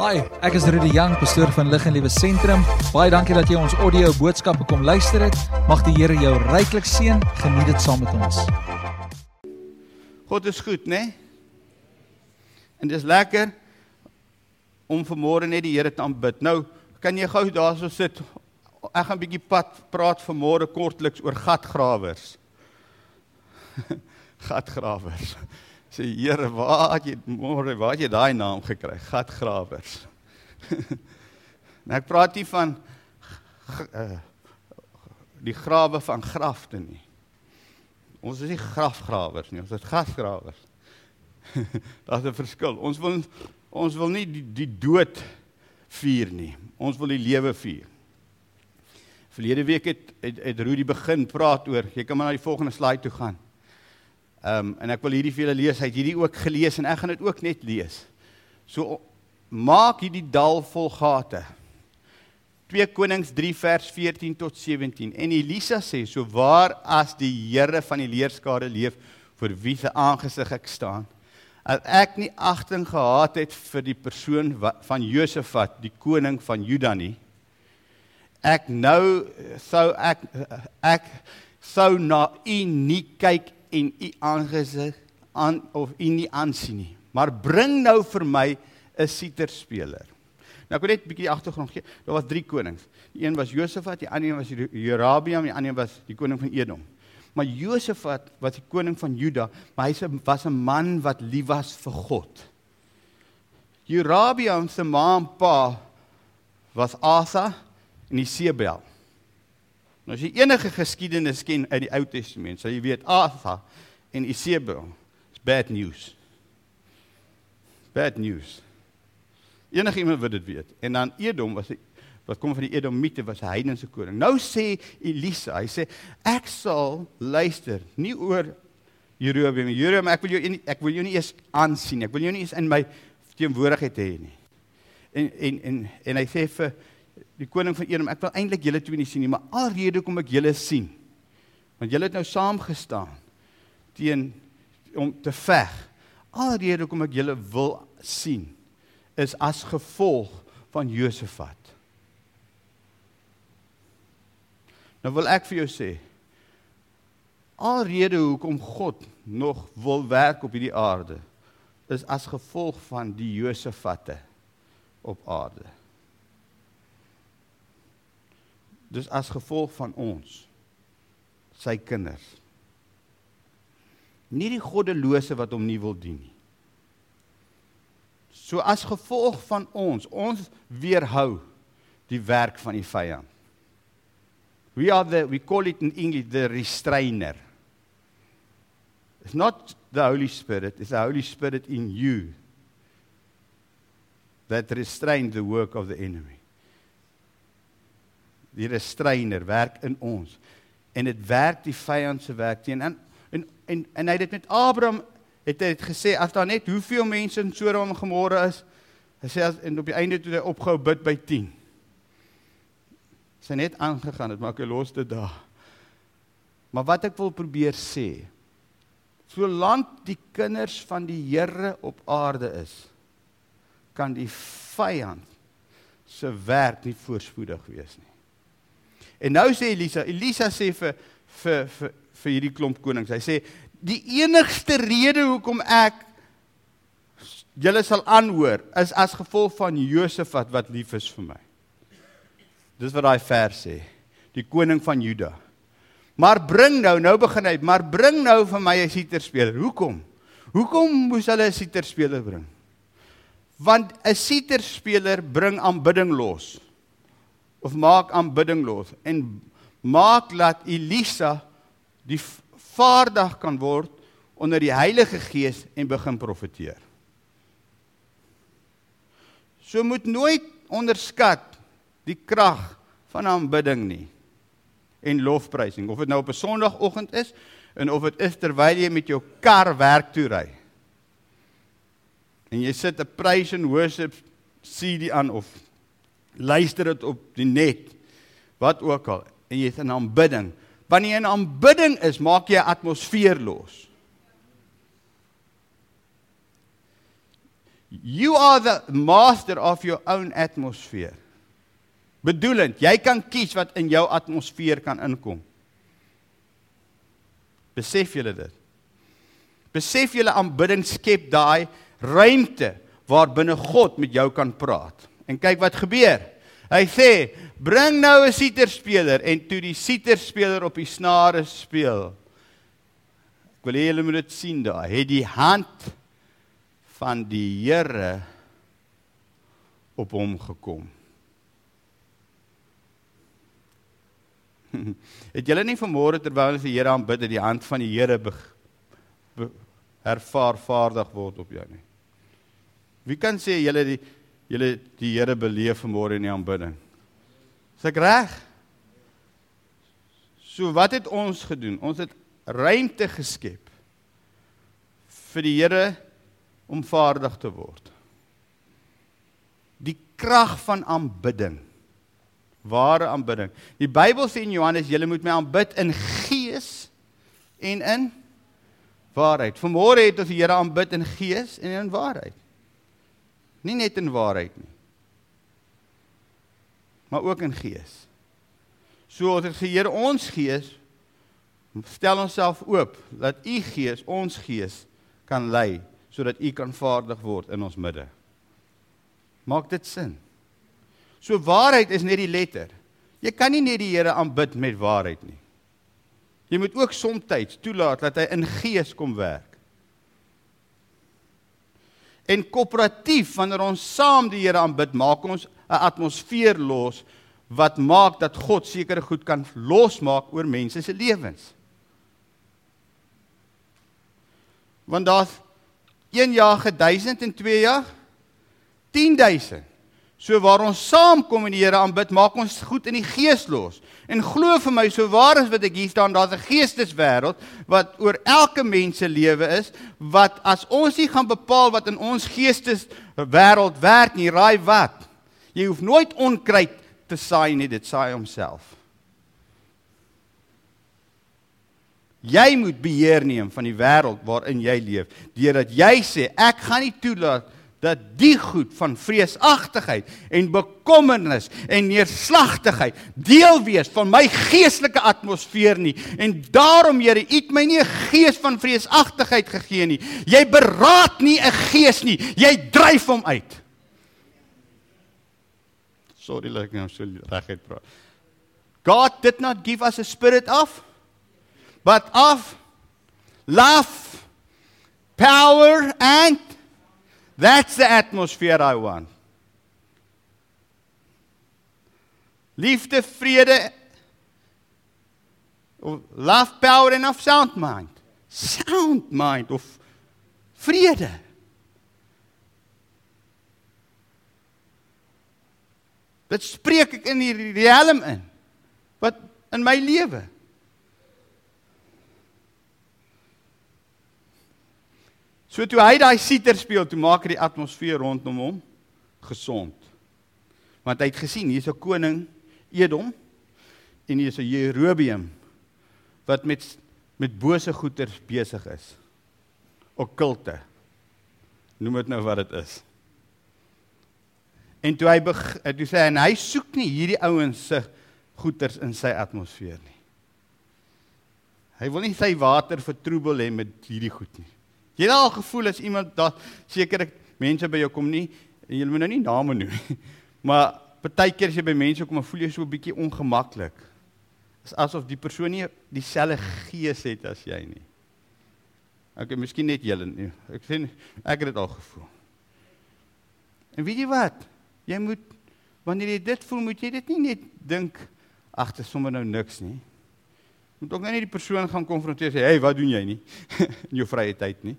Hi, ek is Rudy Jang, pastoor van Lig en Liewe Sentrum. Baie dankie dat jy ons audio boodskappe kom luister het. Mag die Here jou ryklik seën. Geniet dit saam met ons. God is goed, né? Nee? En dis lekker om vanmôre net die Here te aanbid. Nou, kan jy gou daarso sit? Ek gaan 'n bietjie pad praat vanmôre kortliks oor gatgrawers. gatgrawers. Sê Here, waar het jy môre, waar het jy daai naam gekry? Gatgrawers. nou ek praat nie van uh, die grawe van grafte nie. Ons is nie grafgrawers nie, ons is gatgrawers. Daar's 'n verskil. Ons wil ons wil nie die, die dood vier nie. Ons wil die lewe vier. Verlede week het het, het Rudy begin praat oor, jy kan maar na die volgende slide toe gaan. Ehm um, en ek wil hierdie vir julle lees. Hy het hierdie ook gelees en ek gaan dit ook net lees. So maak hierdie dal vol gate. 2 Konings 3 vers 14 tot 17. En Elisa sê: "So waar as die Here van die leerskare leef, vir wie se aangesig ek staan, as ek nie agting gehad het vir die persoon van Josafat, die koning van Juda nie, ek nou sou ek ek sou na u nie kyk en u aangesig aan of u nie aansien nie. Maar bring nou vir my 'n siterspeler. Nou ek wil net 'n bietjie agtergrond gee. Daar was drie konings. Die een was Josafat, die ander een was Jerabiam, die ander een was die koning van Edom. Maar Josafat was die koning van Juda, maar hy was 'n man wat lief was vir God. Jerabiam se ma en pa was Asa en Isebel. Nou as jy enige geskiedenis ken uit die Ou Testament, sal jy weet Asa en Isebel is bad news. Bad news. Enige iemand wat dit weet. En dan Edom was wat kom van die Edomite was 'n heidense koning. Nou sê Elisa, hy sê ek sal luister nie oor Jerobeam. Jerobeam, ek wil jou nie, ek wil jou nie eens aansien. Ek wil jou nie eens in my teenwoordigheid hê nie. En en en en hy sê vir die koning van Edom, ek wil eintlik julle twee nie sien nie, maar alrede kom ek julle sien. Want julle het nou saamgestaan teen om te veg. Alrede kom ek julle wil sien is as gevolg van Josafat. Nou wil ek vir jou sê alrede hoekom God nog wil werk op hierdie aarde is as gevolg van die Josafatte op aarde. Dis as gevolg van ons sy kinders. Nie die goddelose wat hom nie wil dien nie. So as gevolg van ons, ons weerhou die werk van die vyand. We are the we call it in English the restrainer. It's not the Holy Spirit, it's the Holy Spirit in you that restrains the work of the enemy die restrainer werk in ons. En dit werk die vyand se werk teen. En en en, en hy het dit met Abraham het hy het gesê as daar net hoeveel mense in Sodom gemore is hy sê as en op die einde toe hy opgehou bid by 10 sy net aangegaan het maar ek los dit daar maar wat ek wil probeer sê solank die kinders van die Here op aarde is kan die vyand se werk nie voorspoedig wees nie En nou sê Elisa, Elisa sê vir vir vir vir hierdie klomp konings. Hy sê die enigste rede hoekom ek julle sal aanhoor is as gevolg van Josafat wat lief is vir my. Dis wat daai vers sê. Die koning van Juda. Maar bring nou, nou begin hy, maar bring nou vir my 'n siterspeler. Hoekom? Hoekom moes hulle 'n siterspeler bring? Want 'n siterspeler bring aanbidding los of maak aanbidding los en maak dat Elisa die vaardig kan word onder die Heilige Gees en begin profeteer. So moet nooit onderskat die krag van aanbidding nie en lofprysing of dit nou op 'n Sondagoggend is en of dit is terwyl jy met jou kar werk toe ry. En jy sit 'n praise and worship CD aan of luister dit op die net wat ook al en jy is in aanbidding wanneer jy in aanbidding is maak jy atmosfeer los You are the master of your own atmosphere. Bedoelend, jy kan kies wat in jou atmosfeer kan inkom. Besef julle dit? Besef julle aanbidding skep daai ruimte waar binne God met jou kan praat. En kyk wat gebeur. Hy sê, "Bring nou 'n siterspeler" en toe die siterspeler op die snare speel. Ek wil hê julle moet dit sien daar. Het die hand van die Here op hom gekom. Het julle nie vanmôre terwyl ons die Here aanbid dat die hand van die Here ervaar vaardig word op jou nie? Wie kan sê julle die julle die Here beleef vanmôre in die aanbidding? Is ek reg? So wat het ons gedoen? Ons het ruimte geskep vir die Here om vaardig te word. Die krag van aanbidding ware aanbidding. Die Bybel sê in Johannes, julle moet my aanbid in gees en in waarheid. Vanmôre het ons die Here aanbid in gees en in waarheid. Nie net in waarheid nie. Maar ook in gees. So as die Here ons gees stel onsself oop dat u gees ons gees kan lei sodat u kan vaardig word in ons midde. Maak dit sin? So waarheid is net die letter. Jy kan nie net die Here aanbid met waarheid nie. Jy moet ook soms toelaat dat hy in gees kom werk. En koöperatief wanneer ons saam die Here aanbid, maak ons 'n atmosfeer los wat maak dat God sekere goed kan losmaak oor mense se lewens. Want daar's 1 jaar ge 1000 en 2 jaar 10000. So waar ons saamkom en die Here aanbid, maak ons goed in die gees los. En glo vir my, so waar is wat ek hier staan, daar's 'n geesteswêreld wat oor elke mens se lewe is, wat as ons nie gaan bepaal wat in ons geesteswêreld werk nie, raai wat? Jy hoef nooit onkruid te saai nie, dit saai homself. Jy moet beheer neem van die wêreld waarin jy leef, deurdat jy sê ek gaan nie toelaat dat die goed van vreesagtigheid en bekommernis en neerslagtigheid deel wees van my geestelike atmosfeer nie. En daarom Here u het my nie 'n gees van vreesagtigheid gegee nie. Jy beraad nie 'n gees nie. Jy dryf hom uit. Sorry like nou so reguit praat. God did not give us a spirit of but of love power and That's the atmosphere I want. Liefde, vrede, love, power and of sound mind. Sound mind of vrede. Dit spreek ek in die riem in. Wat in my lewe So toe hy daai siter speel, toe maak hy die atmosfeer rondom hom gesond. Want hy het gesien hier's 'n koning Edom en hier's 'n Jerobeam wat met met bose goeters besig is. Okkulte. Noem dit nou wat dit is. En toe hy toe sê en hy soek nie hierdie ouens se goeters in sy atmosfeer nie. Hy wil nie sy water vertroebel hê met hierdie goed nie. Jy het al gevoel as iemand daar seker mense by jou kom nie jy moet nou nie name noem. Maar partykeer as jy by mense kom, voel jy so 'n bietjie ongemaklik. Is asof die persoon nie dieselfde gees het as jy nie. Okay, miskien net julle nie. Ek sê ek het dit al gevoel. En weet jy wat? Jy moet wanneer jy dit voel, moet jy dit nie net dink ag, dit is sommer nou niks nie moet ook nou nie die persoon gaan konfronteer sê, "Hey, wat doen jy nie in jou vrye tyd nie?"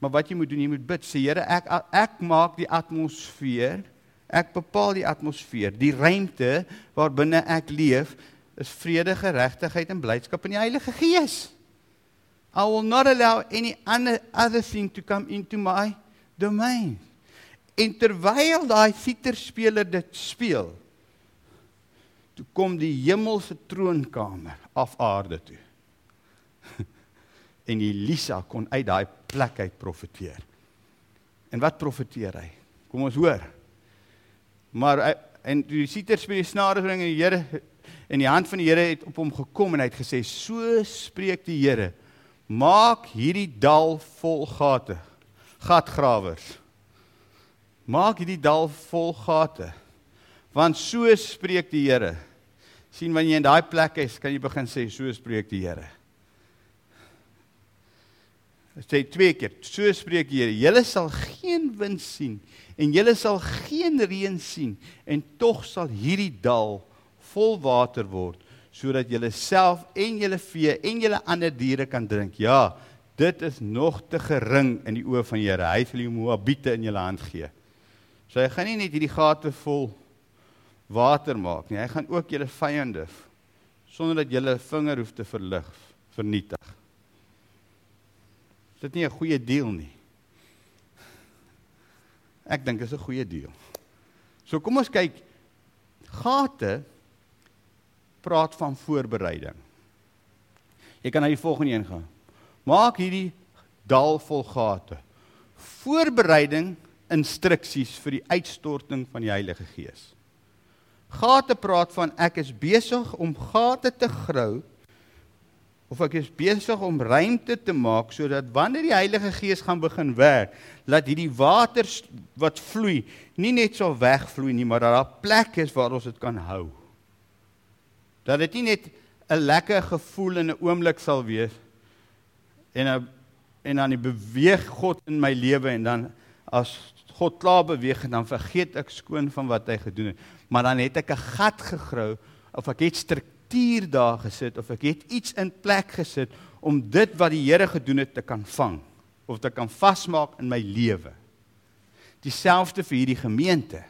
Maar wat jy moet doen, jy moet bid. Sê, "Here, ek ek maak die atmosfeer, ek bepaal die atmosfeer, die ruimte waarbinne ek leef is vrede, geregtigheid en blydskap in die Heilige Gees. I will not allow any other thing to come into my domain." En terwyl daai siterspeler dit speel, toe kom die hemelse troonkamer af aarde toe. En Elisa kon uit daai plek uit profeteer. En wat profeteer hy? Kom ons hoor. Maar hy, en die sieter speel die snare bring en die Here en die hand van die Here het op hom gekom en hy het gesê so spreek die Here maak hierdie dal vol gate gatgrawers maak hierdie dal vol gate want so spreek die Here sien wanneer jy in daai plek is kan jy begin sê so spreek die Here. Sê twee keer so spreek die Here. Julle sal geen wind sien en julle sal geen reën sien en tog sal hierdie dal vol water word sodat julle self en julle vee en julle ander diere kan drink. Ja dit is nog te gering in die oë van die Here. Hy wil die moabiete in julle hand gee. So hy gaan nie net hierdie gate vol water maak nie hy gaan ook julle vyande sonder dat julle vinger hoef te verlig vernietig Is dit nie 'n goeie deal nie? Ek dink dit is 'n goeie deal. So kom ons kyk gate praat van voorbereiding. Jy kan na die volgende een gaan. Maak hierdie dal vol gate. Voorbereiding instruksies vir die uitstorting van die Heilige Gees. Gate praat van ek is besig om gate te grou of ek is besig om ruimte te maak sodat wanneer die Heilige Gees gaan begin werk, laat hierdie water wat vloei nie net so wegvloei nie, maar dat daar 'n plek is waar ons dit kan hou. Dat dit nie net 'n lekker gevoel in 'n oomblik sal wees en 'n en dan beweeg God in my lewe en dan as God klaar beweeg en dan vergeet ek skoon van wat hy gedoen het, maar dan het ek 'n gat gegrou of ek het struktuur daar gesit of ek het iets in plek gesit om dit wat die Here gedoen het te kan vang of te kan vasmaak in my lewe. Dieselfde vir hierdie gemeente.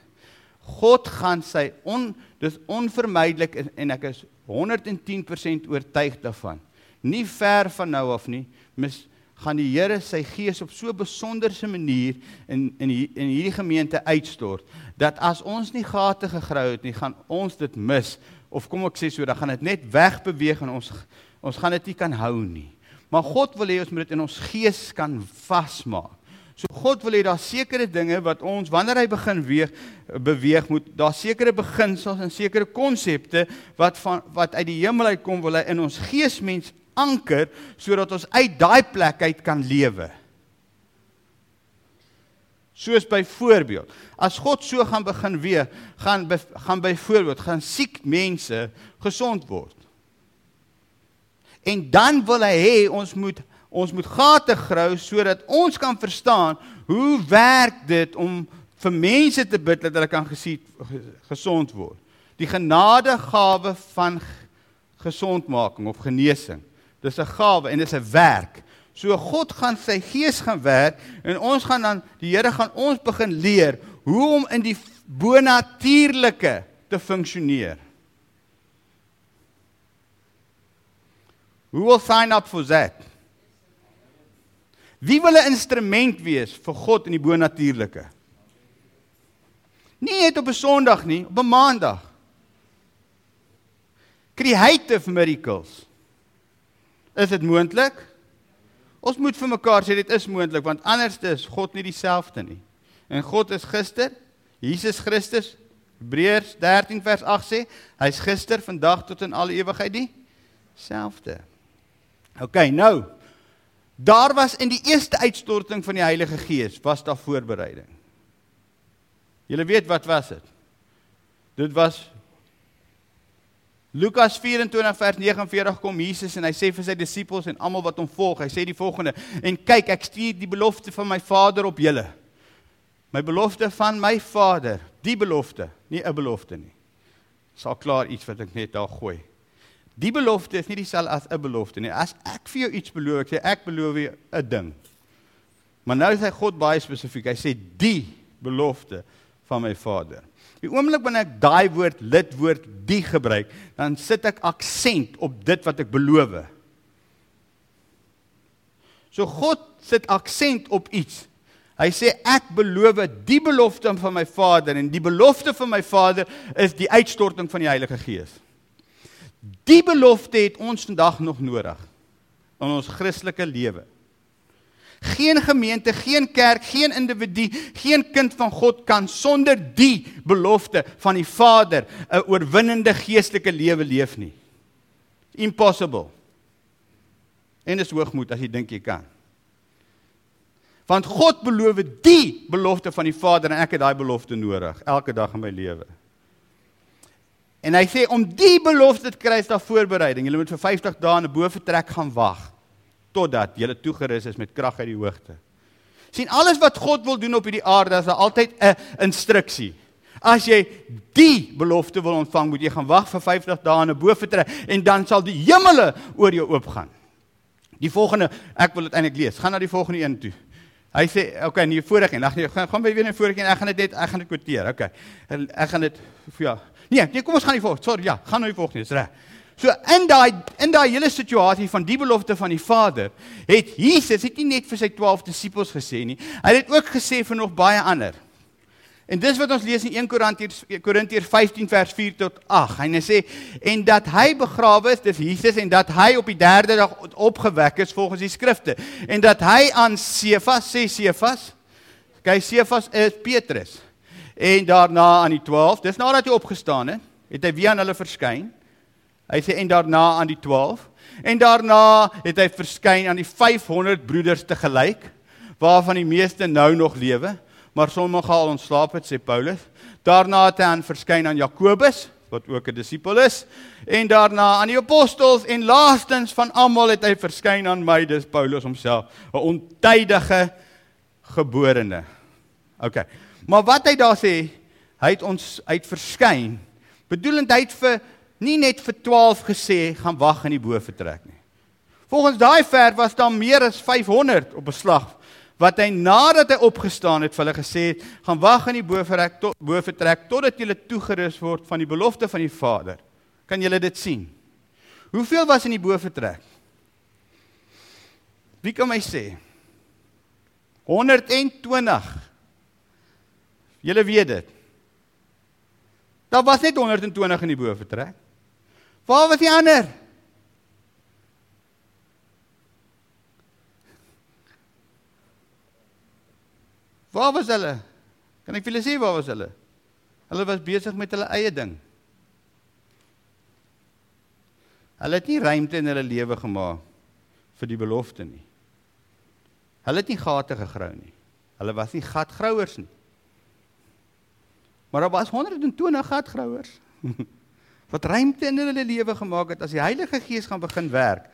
God gaan sy on dis onvermydelik en ek is 110% oortuig daarvan. Nie ver van nou af nie, mis gaan die Here sy gees op so 'n besonderse manier in in in hierdie gemeente uitstort dat as ons nie gate gegrou het nie, gaan ons dit mis of kom ek sê so, dan gaan dit net wegbeweeg en ons ons gaan dit nie kan hou nie. Maar God wil hê ons moet dit in ons gees kan vasmaak. So God wil hê daar sekere dinge wat ons wanneer hy begin weeg beweeg moet daar sekere beginsels en sekere konsepte wat van wat uit die hemel uitkom wil hy in ons geesmens anker sodat ons uit daai plek uit kan lewe. Soos byvoorbeeld, as God so gaan begin weer, gaan be, gaan byvoorbeeld gaan siek mense gesond word. En dan wil hy hê ons moet ons moet gate grou sodat ons kan verstaan hoe werk dit om vir mense te bid dat hulle kan gesied gesond word. Die genadegawe van gesondmaking of genesing. Dis 'n gawe en dis 'n werk. So God gaan sy gees gaan werk en ons gaan dan die Here gaan ons begin leer hoe om in die bonatuurlike te funksioneer. Who will sign up for that? Wie wil 'n instrument wees vir God in die bonatuurlike? Nie net op 'n Sondag nie, op 'n Maandag. Creative miracles. Is dit moontlik? Ons moet vir mekaar sê dit is moontlik want anders is God nie dieselfde nie. En God is gister, Jesus Christus, Hebreërs 13 vers 8 sê, hy's gister, vandag tot in alle ewigheid dieselfde. OK, nou. Daar was in die eerste uitstorting van die Heilige Gees was daar voorbereiding. Julle weet wat was dit? Dit was Lukas 24 vers 49 kom Jesus en hy sê vir sy disippels en almal wat hom volg, hy sê die volgende: "En kyk, ek stuur die belofte van my Vader op julle." My belofte van my Vader, die belofte, nie 'n belofte nie. Sal klaar iets wat ek net daar gooi. Die belofte is nie dieselfde as 'n belofte nie. As ek vir jou iets beloof, ek sê ek beloof jou 'n ding. Maar nou sê God baie spesifiek. Hy sê die belofte van my Vader. Die oomblik wanneer ek daai woord lidwoord die gebruik, dan sit ek aksent op dit wat ek beloof. So God sit aksent op iets. Hy sê ek beloof die belofte van my Vader en die belofte van my Vader is die uitstorting van die Heilige Gees. Die belofte het ons vandag nog nodig in ons Christelike lewe. Geen gemeente, geen kerk, geen individu, geen kind van God kan sonder die belofte van die Vader 'n oorwinnende geestelike lewe leef nie. Impossible. En dis hoogmoed as jy dink jy kan. Want God beloof die belofte van die Vader en ek het daai belofte nodig elke dag in my lewe. En hy sê om die belofte te kry is daar voorbereiding. Jy moet vir 50 dae in 'n boefretrek gaan wag totdat jy toegerus is met krag uit die hoogte. sien alles wat God wil doen op hierdie aarde, is daar altyd 'n instruksie. As jy die belofte wil ontvang, moet jy gaan wag vir 50 dae in 'n boefretrek en dan sal die hemele oor jou oopgaan. Die volgende, ek wil dit eintlik lees. Gaan na die volgende een toe. Hy sê, "Oké, okay, voorreg nie. Ag nee, gaan gaan by weer 'n voorreg en ek gaan dit net ek gaan dit kwoteer. Okay. Ek gaan dit ja. Nee, nee, kom ons gaan die volgende. Sorry, ja, gaan nou die volgende, is reg. So in daai in daai hele situasie van die belofte van die Vader, het Jesus het nie net vir sy 12 disippels gesê nie. Hy het ook gesê vir nog baie ander. En dis wat ons lees in 1 Korintiërs Korintiërs 15 vers 4 tot 8. Hy sê en dat hy begrawe is, dis Jesus en dat hy op die 3de dag opgewek is volgens die skrifte en dat hy aan Sefas sê Sefas kyk Sefas is Petrus en daarna aan die 12. Dis nadat hy opgestaan het, het hy weer aan hulle verskyn. Hy sê en daarna aan die 12 en daarna het hy verskyn aan die 500 broeders te gelyk waarvan die meeste nou nog lewe maar sommige al ontslaap het sê Paulus. Daarna het hy aan verskyn aan Jakobus wat ook 'n disipel is en daarna aan die apostels en laastens van almal het hy verskyn aan my dis Paulus homself 'n ontydige geborene. OK. Maar wat hy daar sê, hy het ons uit verskyn bedoelend hy het vir nie net vir 12 gesê gaan wag in die bo vertrek nie. Volgens daai ver was daar meer as 500 op beslag wat hy nadat hy opgestaan het vir hulle gesê het, gaan wag in die bovertrek tot bovertrek totdat julle toegerus word van die belofte van die Vader. Kan julle dit sien? Hoeveel was in die bovertrek? Wie kan my sê? 120. Julle weet dit. Daar was net 120 in die bovertrek. Waar was die ander? Waar was hulle? Kan ek vir julle sê waar was hulle? Hulle was besig met hulle eie ding. Hulle het nie ruimte in hulle lewe gemaak vir die belofte nie. Hulle het nie gate gegrou nie. Hulle was nie gatgrouers nie. Maar daar was 120 gatgrouers wat ruimte in hulle lewe gemaak het as die Heilige Gees gaan begin werk.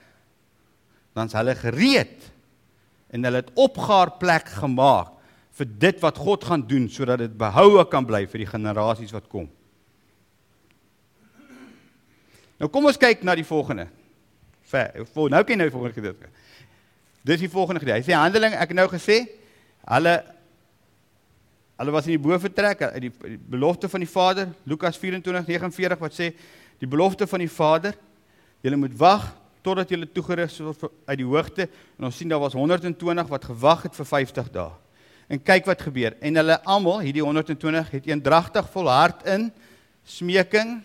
Dan's hulle gereed en hulle het opgaar plek gemaak vir dit wat God gaan doen sodat dit behoue kan bly vir die generasies wat kom. Nou kom ons kyk na die volgende. Ver, nou kyk nou die volgende gedeelte. Dis die volgende gedeelte. Hy sê Handelinge, ek nou gesê, hulle hulle was in die boefretrek uit die, die belofte van die Vader, Lukas 24:49 wat sê die belofte van die Vader, julle moet wag totdat julle toegerus word uit die hoogte en ons sien daar was 120 wat gewag het vir 50 dae. En kyk wat gebeur. En hulle almal, hierdie 120 het eendragtig volhard in smeking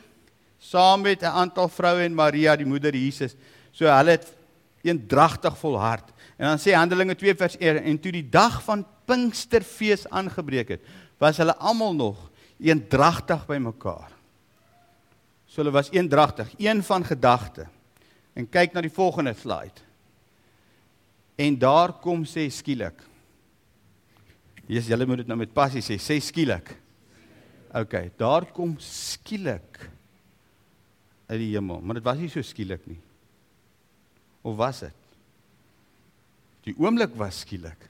saam met 'n aantal vroue en Maria die moeder Jesus. So hulle het eendragtig volhard. En dan sê Handelinge 2 vers 1 en toe die dag van Pinksterfees aangebreek het, was hulle almal nog eendragtig bymekaar. So hulle was eendragtig, een van gedagte. En kyk na die volgende slide. En daar kom sê skielik Jesus, julle moet dit nou met passie sê, sê skielik. OK, daar kom skielik uit die hemel, maar dit was nie so skielik nie. Of was dit? Die oomblik was skielik.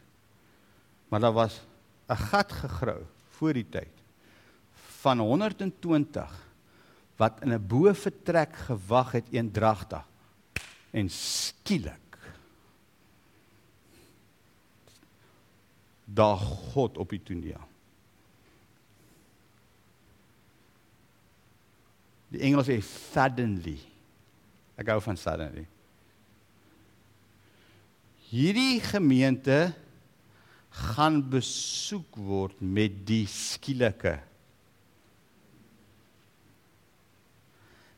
Maar daar was 'n gat gegrou voor die tyd van 120 wat in 'n bo vertrek gewag het eendragtig en skielik daag God op die toneel. Die Engels sê suddenly. Ek hou van suddenly. Hierdie gemeente gaan besoek word met die skielike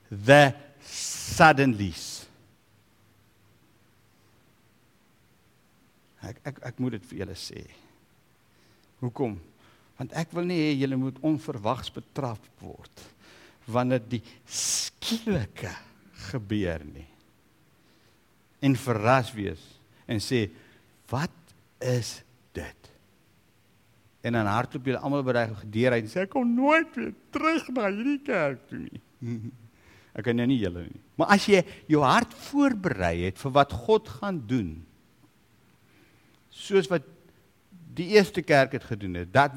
the suddenlies Ek ek ek moet dit vir julle sê. Hoekom? Want ek wil nie hê julle moet onverwags betrap word wanneer die skielike gebeur nie. En verras wees en sê wat is dit? En dan hardloop julle almal by die deur uit en sê ek kom nooit weer terug na hierdie kerk toe nie. Ek kan nou nie julle nie. Maar as jy jou hart voorberei het vir wat God gaan doen, soos wat die eerste kerk het gedoen het, dat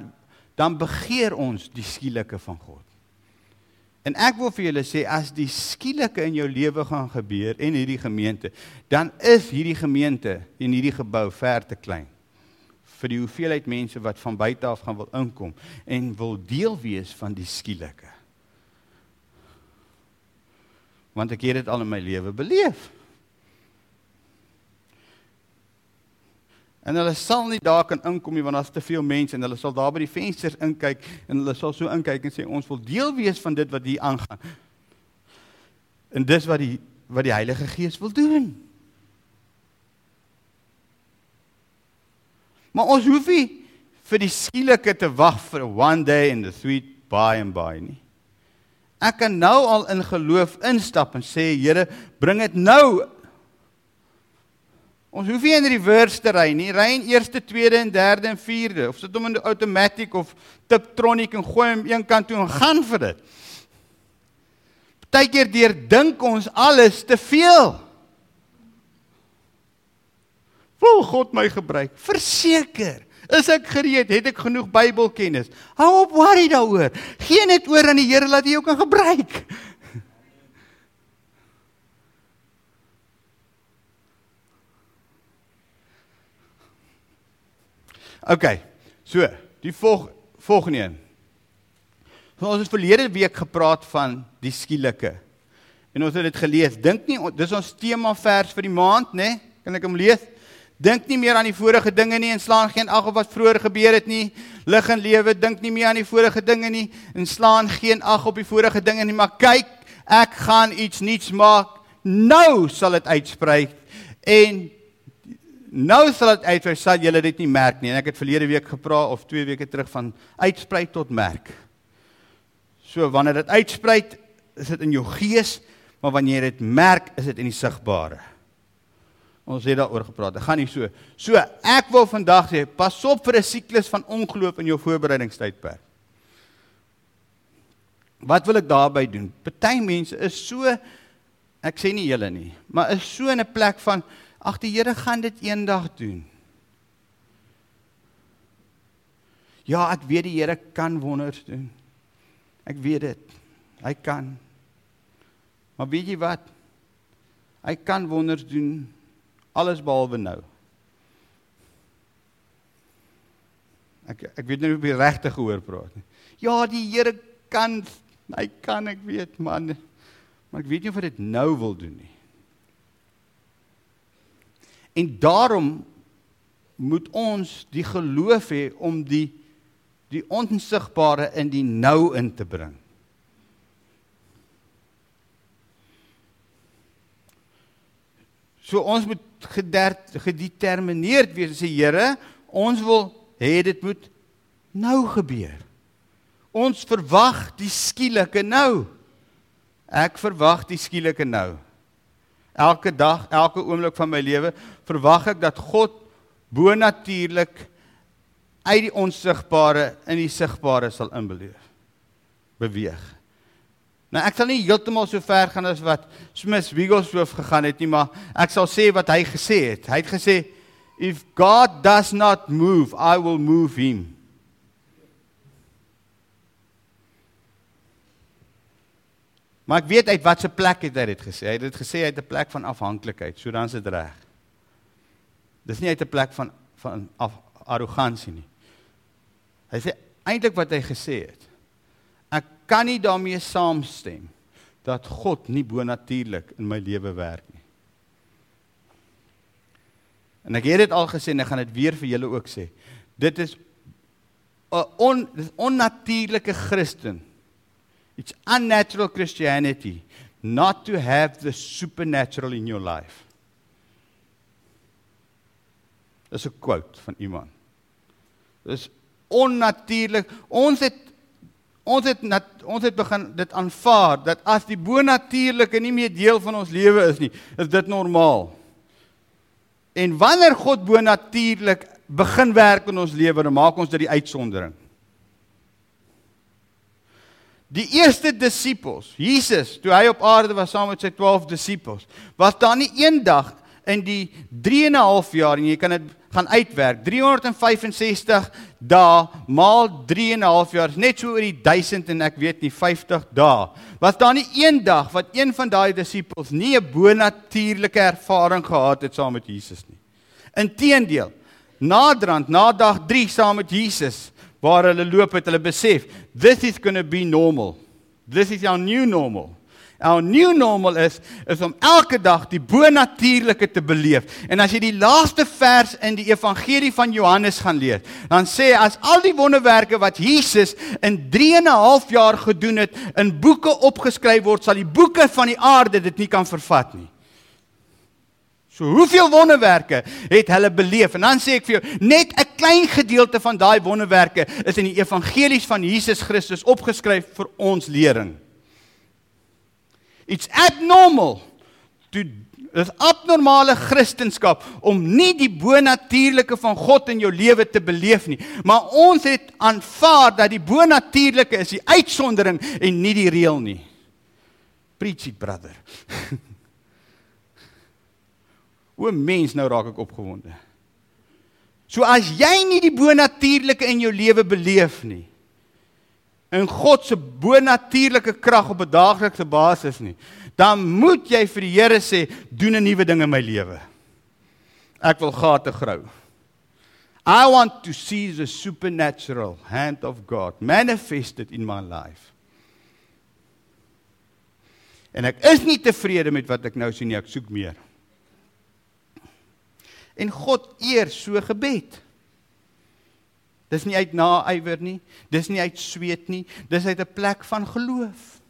dan begeer ons die skielike van God. En ek wil vir julle sê as die skielike in jou lewe gaan gebeur en hierdie gemeente, dan is hierdie gemeente en hierdie gebou ver te klein vir die hoeveelheid mense wat van buite af gaan wil inkom en wil deel wees van die skielike. Want ek het dit al in my lewe beleef. En hulle sal nie daar kan inkom nie want daar's te veel mense en hulle sal daar by die vensters inkyk en hulle sal so inkyk en sê ons wil deel wees van dit wat hier aangaan. En dis wat die wat die Heilige Gees wil doen. Maar ons hoef nie vir die skielike te wag vir one day in the sweet by and by nie. Ek kan nou al in geloof instap en sê Here, bring dit nou Ons hoef nie in reverse te ry nie. Ry in eerste, tweede en derde en vierde of sit hom in die outomaties of Tiptronic en gooi hom een kant toe en gaan vir dit. Partykeer deur dink ons alles te veel. Wil God my gebruik? Verseker. Is ek gereed? Het ek genoeg Bybelkennis? Hou op worry daaroor. Geen net oor aan die Here laat hy jou kan gebruik. OK. So, die volg, volgende een. So, ons het verlede week gepraat van die skielike. En ons het dit gelees. Dink nie dis ons tema vers vir die maand, né? Nee? Kan ek hom lees? Dink nie meer aan die vorige dinge nie en slaan geen ag op wat vroeër gebeur het nie. Lig en lewe, dink nie meer aan die vorige dinge nie en slaan geen ag op die vorige dinge nie, maar kyk, ek gaan iets nuuts maak. Nou sal dit uitsprei en Nou sal dit uit, sal julle dit nie merk nie. En ek het verlede week gepraat of 2 weke terug van uitsprei tot merk. So wanneer dit uitsprei, is dit in jou gees, maar wanneer jy dit merk, is dit in die sigbare. Ons het daaroor gepraat. Dit gaan nie so. So ek wil vandag sê, pas op vir 'n siklus van ongeloof in jou voorbereidingstydperk. Wat wil ek daarby doen? Party mense is so ek sê nie julle nie, maar is so in 'n plek van Ag die Here gaan dit eendag doen. Ja, ek weet die Here kan wonders doen. Ek weet dit. Hy kan. Maar weet jy wat? Hy kan wonders doen alles behalwe nou. Ek ek weet nie hoe jy regtig gehoor praat nie. Ja, die Here kan hy kan ek weet man. Maar ek weet nie of hy dit nou wil doen nie. En daarom moet ons die geloof hê om die die onsigbare in die nou in te bring. So ons moet gedetermineerd wees sê Here, ons wil hê dit moet nou gebeur. Ons verwag die skielike nou. Ek verwag die skielike nou. Elke dag, elke oomblik van my lewe verwag ek dat God bonatuurlik uit die onsigbare in die sigbare sal inbeleef. Beweeg. Nou ek sal nie heeltemal so ver gaan as wat Smith Wigglesworth gegaan het nie, maar ek sal sê wat hy gesê het. Hy het gesê if God does not move, I will move him. Maar ek weet uit watter plek het hy dit gesê. Hy het dit gesê uit 'n plek van afhanklikheid. So dan is dit reg. Dis nie uit 'n plek van van af, arrogansie nie. Hy sê eintlik wat hy gesê het. Ek kan nie daarmee saamstem dat God nie bonatuurlik in my lewe werk nie. En ek het dit al gesê en ek gaan dit weer vir julle ook sê. Dit is 'n on, onnatuurlike Christen It's unnatural Christianity not to have the supernatural in your life. Dis 'n quote van iemand. Dis onnatuurlik. Ons het ons het nat, ons het begin dit aanvaar dat as die bonatuurlike nie meer deel van ons lewe is nie, is dit normaal. En wanneer God bonatuurlik begin werk in ons lewe, dan maak ons dit die uitsondering. Die eerste disippels, Jesus, toe hy op aarde was saam met sy 12 disippels, was daar nie eendag in die 3 en 'n half jaar en jy kan dit gaan uitwerk. 365 dae maal 3 en 'n half jaar net so oor die 1000 en ek weet nie 50 dae. Was daar nie een dag wat een van daai disippels nie 'n bonatuurlike ervaring gehad het saam met Jesus nie. Inteendeel, naderhand na dag 3 saam met Jesus waar hulle loop het hulle besef, this is going to be normal. This is our new normal. Our new normal is is om elke dag die bonatuurlike te beleef. En as jy die laaste vers in die evangelie van Johannes gaan lees, dan sê as al die wonderwerke wat Jesus in 3 en 'n half jaar gedoen het in boeke opgeskryf word, sal die boeke van die aarde dit nie kan vervat nie. So hoeveel wonderwerke het hulle beleef? En dan sê ek vir jou, net 'n klein gedeelte van daai wonderwerke is in die evangelies van Jesus Christus opgeskryf vir ons lering. It's abnormal to dis abnormale kristendom om nie die bonatuurlike van God in jou lewe te beleef nie. Maar ons het aanvaar dat die bonatuurlike is die uitsondering en nie die reël nie. Preach it brother. o mens nou raak ek opgewonde. So as jy nie die bonatuurlike in jou lewe beleef nie, in God se bonatuurlike krag op 'n daaglikse basis nie, dan moet jy vir die Here sê, doen 'n nuwe ding in my lewe. Ek wil gate grou. I want to see the supernatural hand of God manifested in my life. En ek is nie tevrede met wat ek nou sien nie, ek soek meer. En God eer so gebed. Dis nie uit naaiwer nie, dis nie uit sweet nie, dis uit 'n plek van geloof.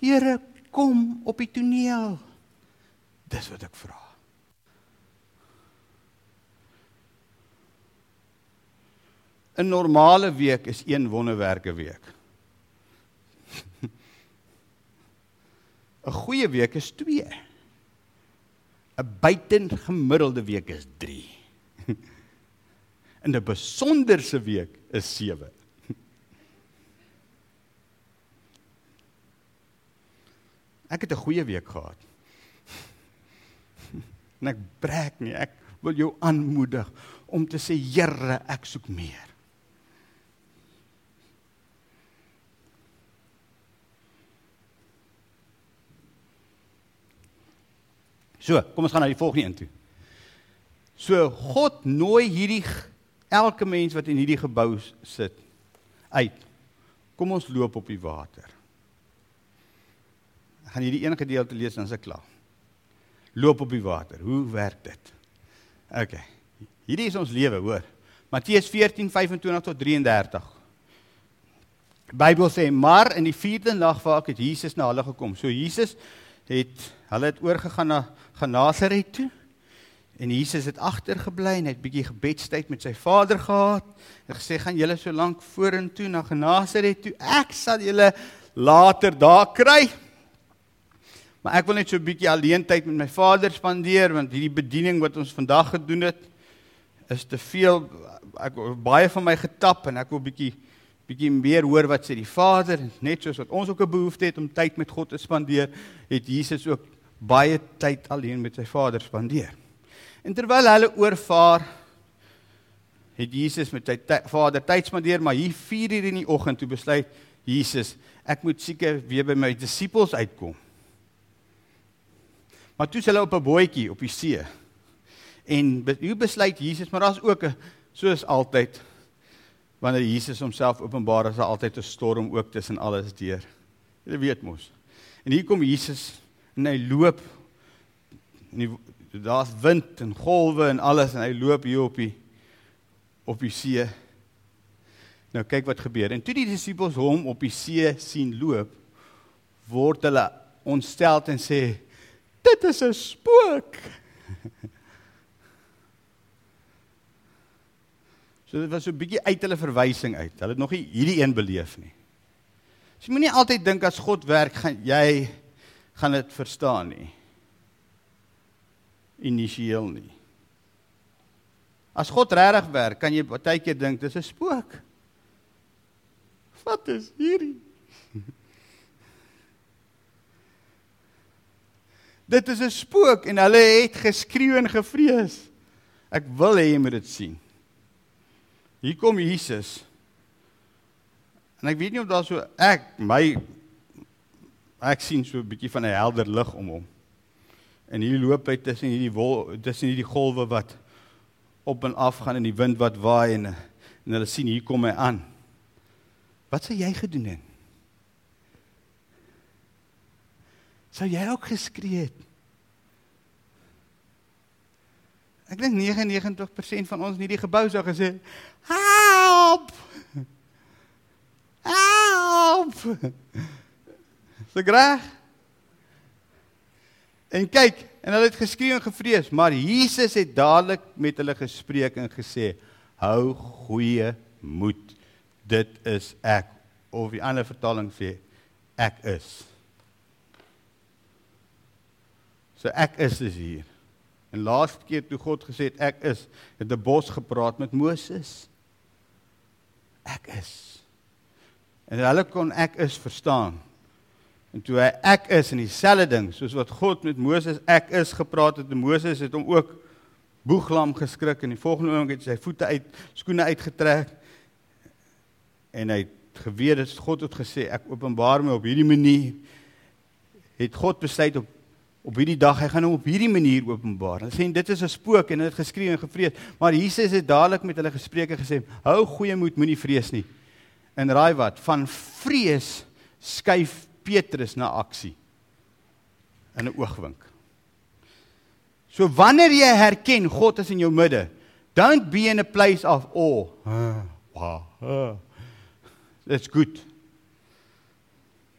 Here, kom op die toneel. Dis wat ek vra. In normale week is een wonderwerke week. 'n Goeie week is 2. 'n Buitengemiddelde week is 3 in 'n besonderse week is 7. Ek het 'n goeie week gehad. En ek breek nie, ek wil jou aanmoedig om te sê Here, ek soek meer. So, kom ons gaan na die volgende een toe. So God nooi hierdie elke mens wat in hierdie gebou sit uit. Kom ons loop op die water. Ek gaan hierdie een gedeelte lees dan se klaar. Loop op die water. Hoe werk dit? OK. Hierdie is ons lewe, hoor. Matteus 14:25 tot 33. Die Bybel sê maar in die 4de nag waar ek het Jesus na hulle gekom. So Jesus het hulle het oorgegaan na Genasaret toe. En Jesus het agtergebly en het bietjie gebedstyd met sy Vader gehad. Hy gesê gaan julle so lank vorentoe na Genasaret toe. Ek sal julle later daar kry. Maar ek wil net so 'n bietjie alleen tyd met my Vader spandeer want hierdie bediening wat ons vandag gedoen het is te veel ek baie van my getap en ek wil bietjie bietjie meer hoor wat sê die Vader net soos wat ons ook 'n behoefte het om tyd met God te spandeer, het Jesus ook baie tyd alleen met sy Vader spandeer. En terwyl hulle oorvaar het Jesus met sy Vader tyd spandeer, maar hier 4 uur in die oggend toe besluit Jesus, ek moet seker weer by my disippels uitkom. Maar toe is hulle op 'n bootjie op die see. En hoe besluit Jesus, maar daar's ook 'n soos altyd wanneer Jesus homself openbaar, is daar altyd 'n storm ook tussen alles deur. Jy weet mos. En hier kom Jesus en hy loop en die daar's wind en golwe en alles en hy loop hier op die op die see. Nou kyk wat gebeur. En toe die disippels hom op die see sien loop, word hulle ontstel en sê dit is 'n spook. So dit was so 'n bietjie uit hulle verwysing uit. Hulle het nog nie hierdie een beleef nie. So jy moenie altyd dink as God werk, gaan jy gaan dit verstaan nie. Initieel nie. As God regtig werk, kan jy baie keer dink dis 'n spook. Wat is hierdie? Dit is 'n spook en hulle het geskreeu en gevrees. Ek wil hê jy moet dit sien. Hier kom Jesus. En ek weet nie of daar so ek my ek sien so 'n bietjie van 'n helder lig om hom. En hier loop hy tussen hierdie wol tussen hierdie golwe wat op en af gaan in die wind wat waai en en hulle sien hier kom hy aan. Wat sou jy gedoen het? Sou jy ook geskree het? Ek dink 99% van ons in hierdie gebou sou gesê, "Help! Help!" So graag. En kyk, en hulle het geskree en gevrees, maar Jesus het dadelik met hulle gespreek en gesê, "Hou goeie moed. Dit is ek." Of die ander vertaling sê, "Ek is." So ek is dus hier. En laaste keer toe God gesê het ek is, het 'n bos gepraat met Moses. Ek is. En hulle kon ek is verstaan. En toe hy ek is in dieselfde ding soos wat God met Moses ek is gepraat het, en Moses het hom ook boeglam geskrik en die volgende oomblik het sy voete uit skoene uitgetrek en hy het geweet dat God het gesê ek openbaar my op hierdie manier het God besluit op op hierdie dag hy gaan hom op hierdie manier openbaar. Hulle sê dit is 'n spook en hulle het geskree en gevrees, maar Jesus het dadelik met hulle gespreek en gesê: "Hou goeie moed, moenie vrees nie." En raai wat? Van vrees skuif Petrus na aksie. In 'n oogwink. So wanneer jy herken God is in jou midde, don't be in a place of awe. Wow. That's good.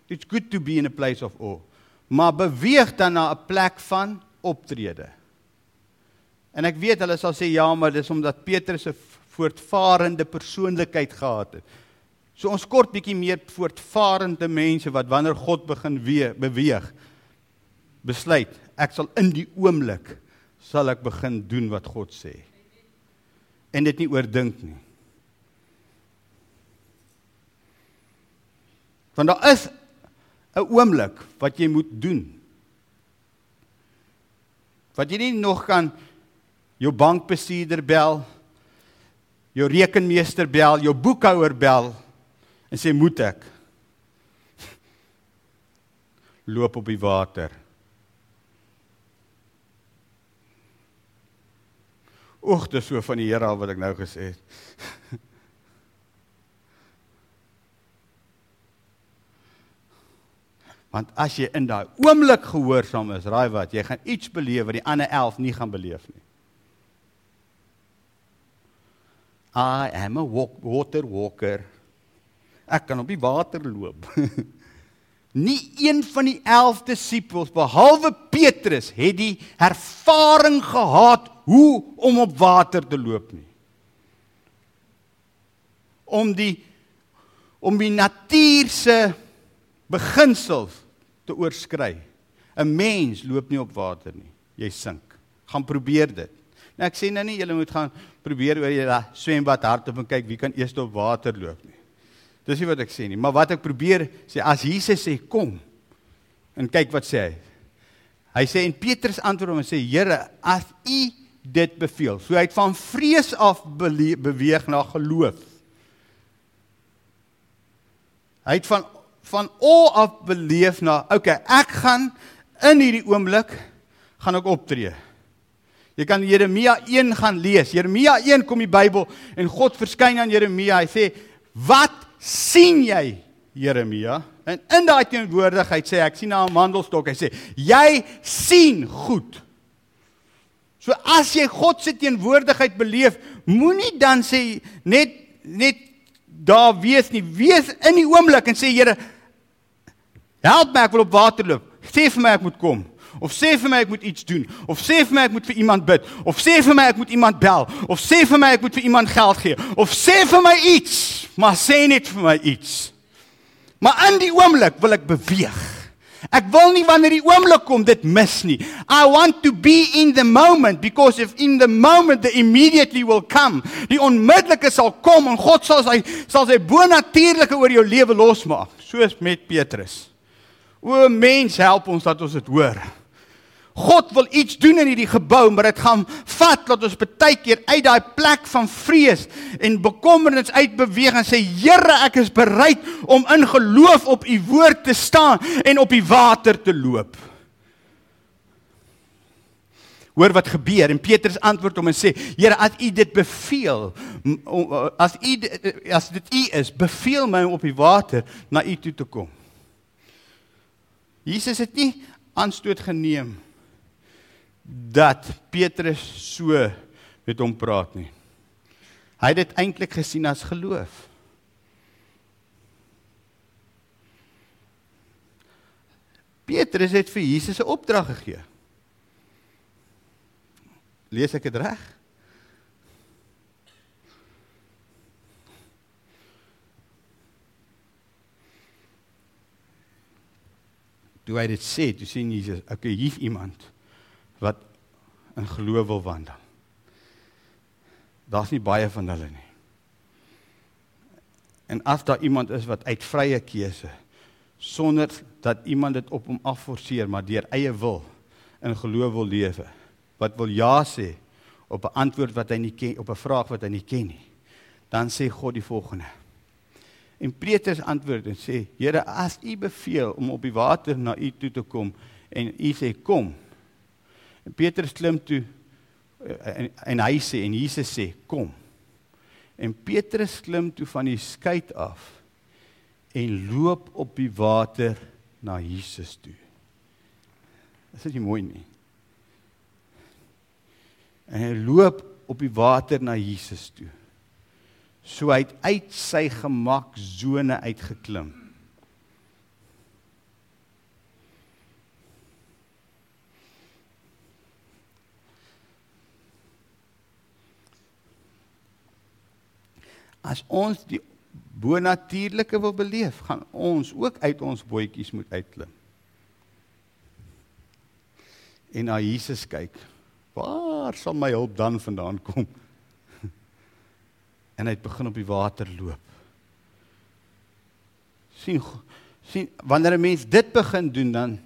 It's good to be in a place of awe maar beweeg dan na 'n plek van optrede. En ek weet hulle sal sê ja, maar dis omdat Petrus 'n voortvarende persoonlikheid gehad het. So ons kort bietjie meer voortvarende mense wat wanneer God begin weer beweeg besluit ek sal in die oomblik sal ek begin doen wat God sê. En dit nie oordink nie. Want daar is 'n oomblik wat jy moet doen. Wat jy nie nog kan jou bankbestuurder bel, jou rekenmeester bel, jou boekhouer bel en sê moet ek loop op die water. Oek, dis so van die Here al wat ek nou gesê het. Want as jy in daai oomblik gehoorsaam is, raai wat, jy gaan iets beleef wat die ander 11 nie gaan beleef nie. I am a walk, water walker. Ek kan op die water loop. nie een van die 11 disippels behalwe Petrus het die ervaring gehad hoe om op water te loop nie. Om die om die natuur se beginsels te oorskry. 'n Mens loop nie op water nie. Jy sink. Gaan probeer dit. Nou ek sê nou nie julle moet gaan probeer oor julle swembad hardop en kyk wie kan eers op water loop nie. Dis nie wat ek sê nie, maar wat ek probeer sê as Jesus sê kom en kyk wat sê hy. Hy sê en Petrus antwoord hom en sê Here, as U dit beveel. So hy het van vrees af beweeg na geloof. Hy het van van al af beleef na okay, ek gaan in hierdie oomblik gaan ek optree. Jy kan Jeremia 1 gaan lees. Jeremia 1 kom die Bybel en God verskyn aan Jeremia. Hy sê: "Wat sien jy, Jeremia?" En in daai teenwoordigheid sê ek sien 'n wandelstok. Hy sê: "Jy sien goed." So as jy God se teenwoordigheid beleef, moenie dan sê net net daar wees nie. Wees in die oomblik en sê Here, Help my ek wil op water loop. Sê vir my ek moet kom. Of sê vir my ek moet iets doen of sê vir my ek moet vir iemand bid of sê vir my ek moet iemand bel of sê vir my ek moet vir iemand geld gee of sê vir my iets, maar sê net vir my iets. Maar in die oomblik wil ek beweeg. Ek wil nie wanneer die oomblik kom dit mis nie. I want to be in the moment because if in the moment the immediately will come. Die onmiddellike sal kom en God sal sy sal sy bonatuurlike oor jou lewe losmaak, soos met Petrus. O mens, help ons dat ons dit hoor. God wil iets doen in hierdie gebou, maar dit gaan vat dat ons baie keer uit daai plek van vrees en bekommernis uitbeweeg en sê Here, ek is bereid om in geloof op u woord te staan en op die water te loop. Hoor wat gebeur en Petrus antwoord hom en sê: "Here, as u dit beveel, as u as dit u is, beveel my om op die water na u toe te kom." Jesus het nie aanstoot geneem dat Petrus so met hom praat nie. Hy het dit eintlik gesien as geloof. Petrus het vir Jesus 'n opdrag gegee. Lees ek dit reg? Toe hy dit sê, toe sien Jesus, okay, hier's iemand wat in geloof wil wandel. Daar's nie baie van hulle nie. En as daar iemand is wat uit vrye keuse sonder dat iemand dit op hom afforceer, maar deur eie wil in geloof wil lewe, wat wil ja sê op 'n antwoord wat hy nie ken, op 'n vraag wat hy nie ken nie, dan sê God die volgende. En Petrus antwoord en sê: "Here, as U beveel om op die water na U toe te kom en U sê kom, En Petrus klim toe eh, en, en hy sê en Jesus sê kom. En Petrus klim toe van die skei af en loop op die water na Jesus toe. Dit is nie mooi nie. En hy loop op die water na Jesus toe. So hy het uit sy gemaksone uitgeklim. As ons die bonatuurlike wil beleef, gaan ons ook uit ons bootjies moet uitklim. En na Jesus kyk. Waar sal my hulp dan vandaan kom? En hy het begin op die water loop. sien sien wanneer 'n mens dit begin doen dan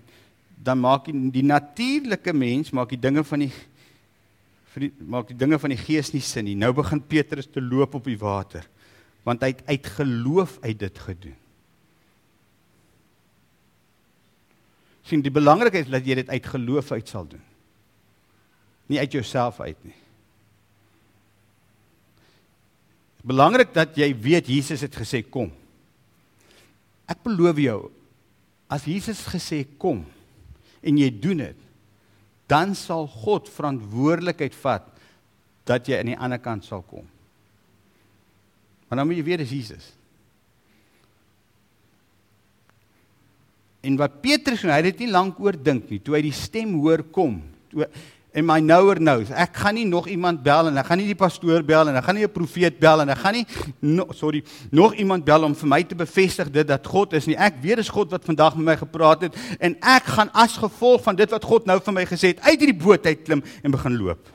dan maak die, die natuurlike mens maak die dinge van die vir die maak die dinge van die gees nie sin nie. Nou begin Petrus te loop op die water. Want hy het uit geloof uit dit gedoen. sien die belangrikheid is dat jy dit uit geloof uit sal doen. Nie uit jouself uit nie. Belangrik dat jy weet Jesus het gesê kom. Ek beloof jou as Jesus gesê kom en jy doen dit dan sal God verantwoordelikheid vat dat jy aan die ander kant sal kom. Maar dan moet jy weet dis Jesus. En wat Petrus en hy het nie lank oor dink nie, toe hy die stem hoor kom, toe en my nouer nou, ek gaan nie nog iemand bel en ek gaan nie die pastoor bel en ek gaan nie 'n profeet bel en ek gaan nie no, sorry, nog iemand bel om vir my te bevestig dit dat God is nie. Ek weet dis God wat vandag met my gepraat het en ek gaan as gevolg van dit wat God nou vir my gesê het, uit hierdie boot uit klim en begin loop.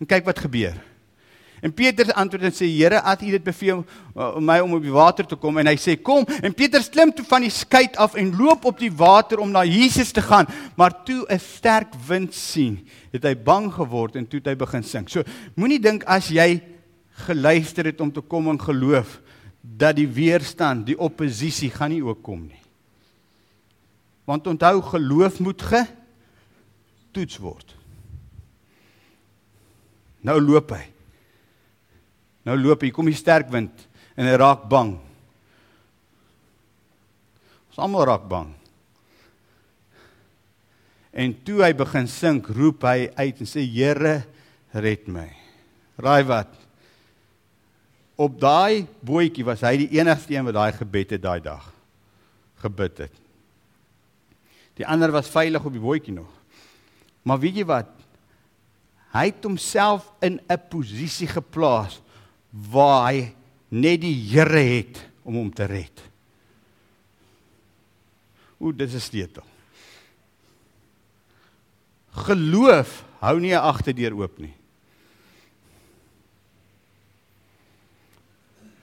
En kyk wat gebeur. En Petrus antwoord en sê: "Here, as U dit beveel om my om op die water te kom." En hy sê: "Kom." En Petrus klim toe van die skei af en loop op die water om na Jesus te gaan, maar toe 'n sterk wind sien, het hy bang geword en toe het hy begin sink. So, moenie dink as jy geluister het om te kom in geloof dat die weerstand, die oppositie gaan nie ook kom nie. Want onthou geloof moet getoets word. Nou loop hy. Nou loop hy, kom die sterk wind en hy raak bang. Ons almal raak bang. En toe hy begin sink, roep hy uit en sê Here, red my. Raai wat? Op daai bootjie was hy die enigste een wat daai gebed het daai dag gebid het. Die ander was veilig op die bootjie nog. Maar weet jy wat? Hy het homself in 'n posisie geplaas waar hy net die Here het om hom te red. O, dit is sleutel. Geloof hou nie 'n agterdeur oop nie.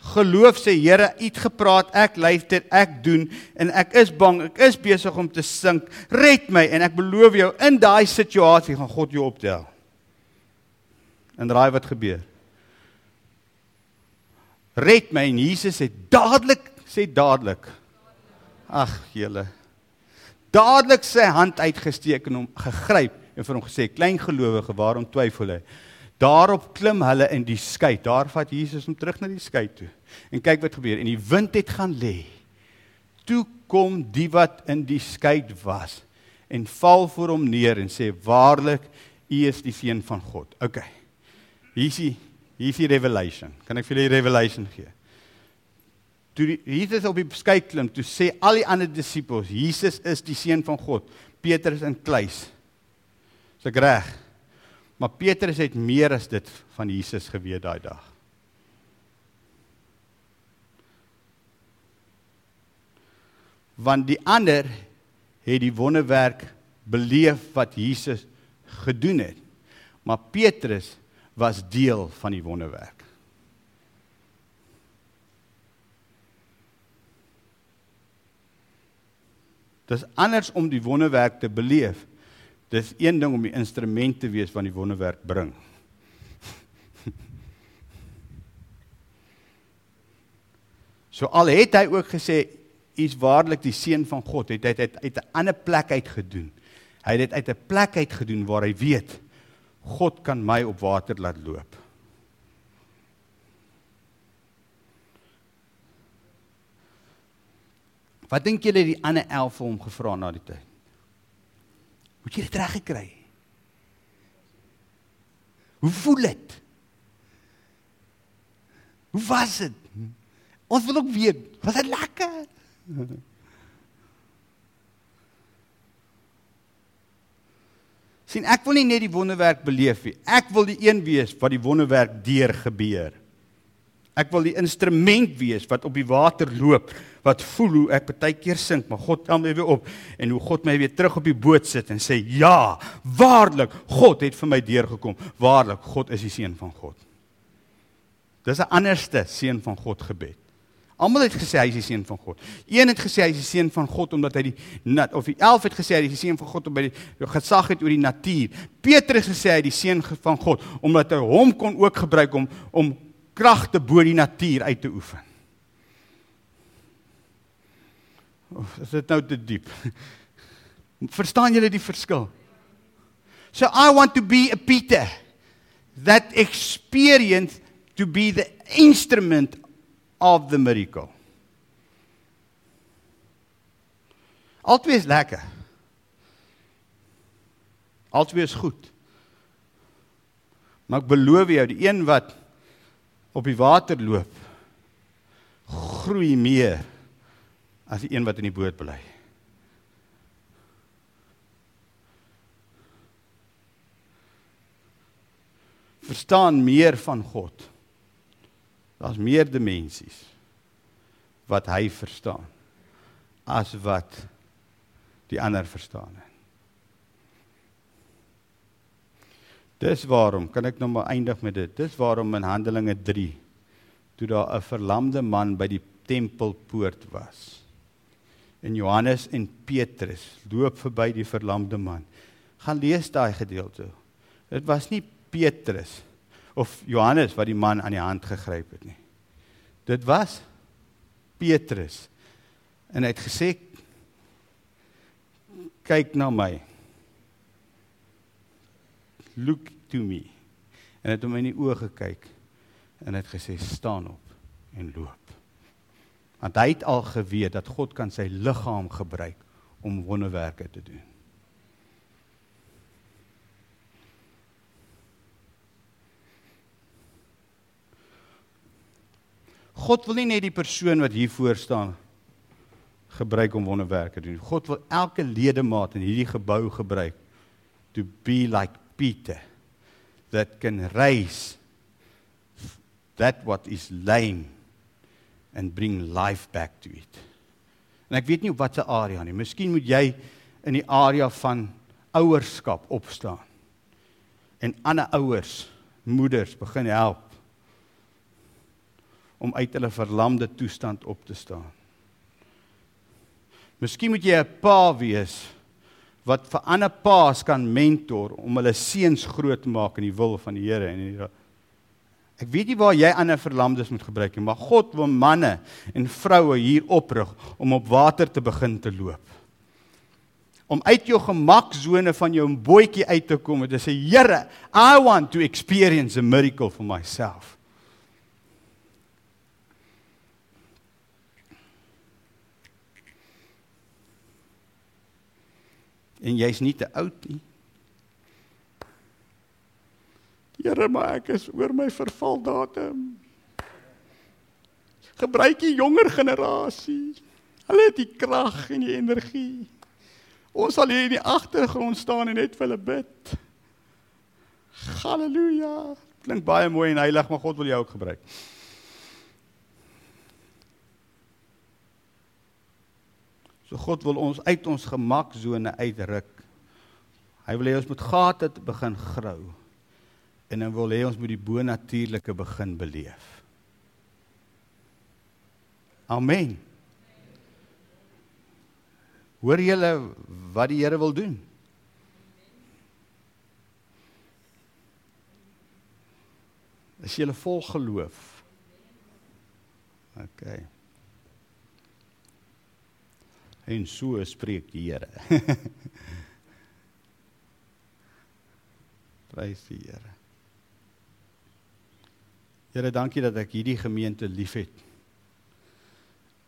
Geloof sê Here, U het gepraat, ek luister, ek doen en ek is bang, ek is besig om te sink. Red my en ek beloof jou in daai situasie gaan God jou optel. En raai wat gebeur? Red my en Jesus het dadelik sê dadelik. Ag, julle. Dadelik sy hand uitgesteek en hom gegryp en vir hom gesê: "Klein gelowige, waarom twyfel jy?" Daarop klim hulle in die skei. Daar vat Jesus hom terug na die skei toe. En kyk wat gebeur. En die wind het gaan lê. Toe kom die wat in die skei was en val voor hom neer en sê: "Waarlik, U is die seun van God." OK. Hier is die hier is die revelation. Kan ek vir julle die revelation gee? Toe die, Jesus op die skei klim, toe sê al die ander disippels: "Jesus is die seun van God." Petrus in kluis. Is ek reg? Maar Petrus het meer as dit van Jesus geweet daai dag. Want die ander het die wonderwerk beleef wat Jesus gedoen het. Maar Petrus was deel van die wonderwerk. Dit is anders om die wonderwerk te beleef Dis een ding om die instrument te wees wat die wonderwerk bring. So al het hy ook gesê is waarlik die seun van God, het hy dit uit 'n ander plek uit gedoen. Hy het dit uit 'n plek uit gedoen waar hy weet God kan my op water laat loop. Wat dink julle die ander 11 vir hom gevra na die tyd? Moet jy dit reg gekry? Hoe voel dit? Hoe was dit? Ons wil ook weet, was dit lekker? Sien ek wil nie net die wonderwerk beleef nie. Ek wil die een wees wat die wonderwerk deur gebeur. Ek wil die instrument wees wat op die water loop, wat voel hoe ek baie keer sink, maar God tel my weer op en hoe God my weer terug op die boot sit en sê, "Ja, waarlik, God het vir my deurgekom. Waarlik, God is die seun van God." Dis 'n anderste seun van God gebed. Almal het gesê hy is die seun van God. Een het gesê hy is die seun van God omdat hy die nat of die 11 het gesê hy is die seun van God omdat hy gesag het oor die natuur. Petrus gesê hy is die seun van God omdat hy hom kon ook gebruik om om kragte bo die natuur uit te oefen. Of is dit nou te diep? Verstaan julle die verskil? So I want to be a Peter that experience to be the instrument of the miracle. Altwee is lekker. Altwee is goed. Maar ek beloof jou, die een wat op die water loop groei meer as die een wat in die boot bly. Verstaan meer van God. Daar's meer dimensies wat hy verstaan as wat die ander verstaan. Dis waarom kan ek nou maar eindig met dit. Dis waarom in Handelinge 3 toe daar 'n verlamde man by die tempelpoort was. En Johannes en Petrus loop verby die verlamde man. Gaan lees daai gedeelte. Dit was nie Petrus of Johannes wat die man aan die hand gegryp het nie. Dit was Petrus. En hy het gesê kyk na my look to me. En het hom in die oë gekyk en het gesê staan op en loop. Want hy het al geweet dat God kan sy liggaam gebruik om wonderwerke te doen. God wil nie net die persoon wat hier voor staan gebruik om wonderwerke te doen. God wil elke ledemaat in hierdie gebou gebruik to be like Peter that can raise that what is lame and bring life back to it. En ek weet nie op watter area nie. Miskien moet jy in die area van ouerskap opstaan. En ander ouers, moeders begin help om uit hulle verlamde toestand op te staan. Miskien moet jy 'n pa wees wat vir ander paas kan mentor om hulle seuns groot te maak in die wil van die Here en die Ek weet nie waar jy ander verlamdes moet gebruik nie, maar God wil manne en vroue hier oprig om op water te begin te loop. Om uit jou gemaksone van jou bootjie uit te kom en te sê Here, I want to experience a miracle for myself. En jy's nie te oud nie. Here, maar ek is oor my vervaldatum. Gebruik die jonger generasie. Hulle het die krag en die energie. Ons sal hier in die agtergrond staan en net vir hulle bid. Halleluja. Klink baie mooi en heilig, maar God wil jou ook gebruik. So God wil ons uit ons gemaksone uitruk. Hy wil hê ons moet gate begin grou. En hy wil hê ons moet die bonatuurlike begin beleef. Amen. Hoor julle wat die Here wil doen? Is julle vol geloof? OK. En so spreek die Here. Prys die Here. Here, dankie dat ek hierdie gemeente liefhet.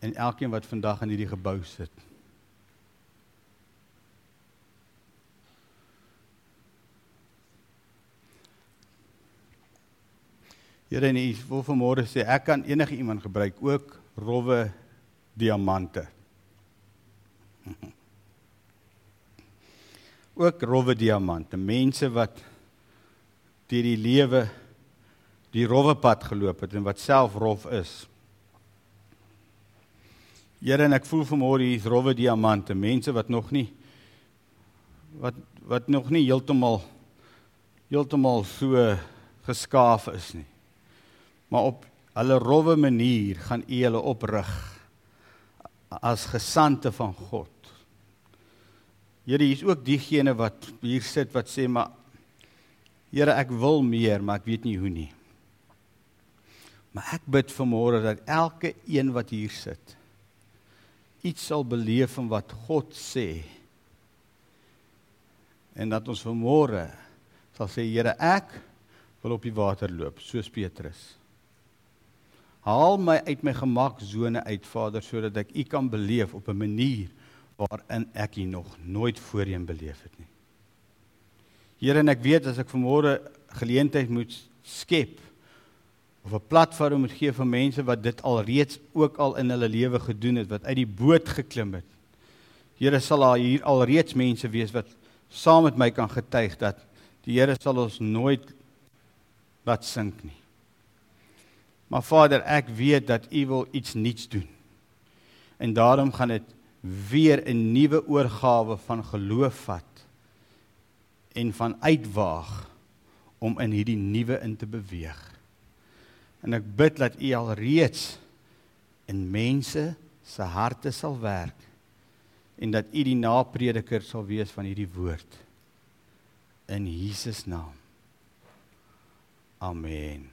En elkeen wat vandag in hierdie gebou sit. Here, en ek wil vanmôre sê ek kan enige iemand gebruik, ook rowwe diamante. Ook rowwe diamante, mense wat deur die lewe die rowwe pad geloop het en wat self rof is. Here en ek voel vanmôre hier's rowwe diamante, mense wat nog nie wat wat nog nie heeltemal heeltemal so geskaaf is nie. Maar op hulle rowwe manier gaan U hulle oprig as gesande van God. Here, hier's ook diegene wat hier sit wat sê maar Here, ek wil meer, maar ek weet nie hoe nie. Maar ek bid vanmôre dat elke een wat hier sit iets sal beleef van wat God sê. En dat ons vanmôre sal sê Here, ek wil op die water loop soos Petrus. Haal my uit my gemaksone uit, Vader, sodat ek U kan beleef op 'n manier waarin ek U nog nooit voorheen beleef het nie. Here, en ek weet as ek vanmôre geleentheid moet skep of 'n platform moet gee vir mense wat dit al reeds ook al in hulle lewe gedoen het, wat uit die boot geklim het. Here, sal daar hier al reeds mense wees wat saam met my kan getuig dat die Here sal ons nooit laat sink nie. Maar Vader, ek weet dat U wil iets nuuts doen. En daarom gaan dit weer 'n nuwe oorgawe van geloof vat en van uitwaag om in hierdie nuwe in te beweeg. En ek bid dat U al reeds in mense se harte sal werk en dat U die naprediker sal wees van hierdie woord in Jesus naam. Amen.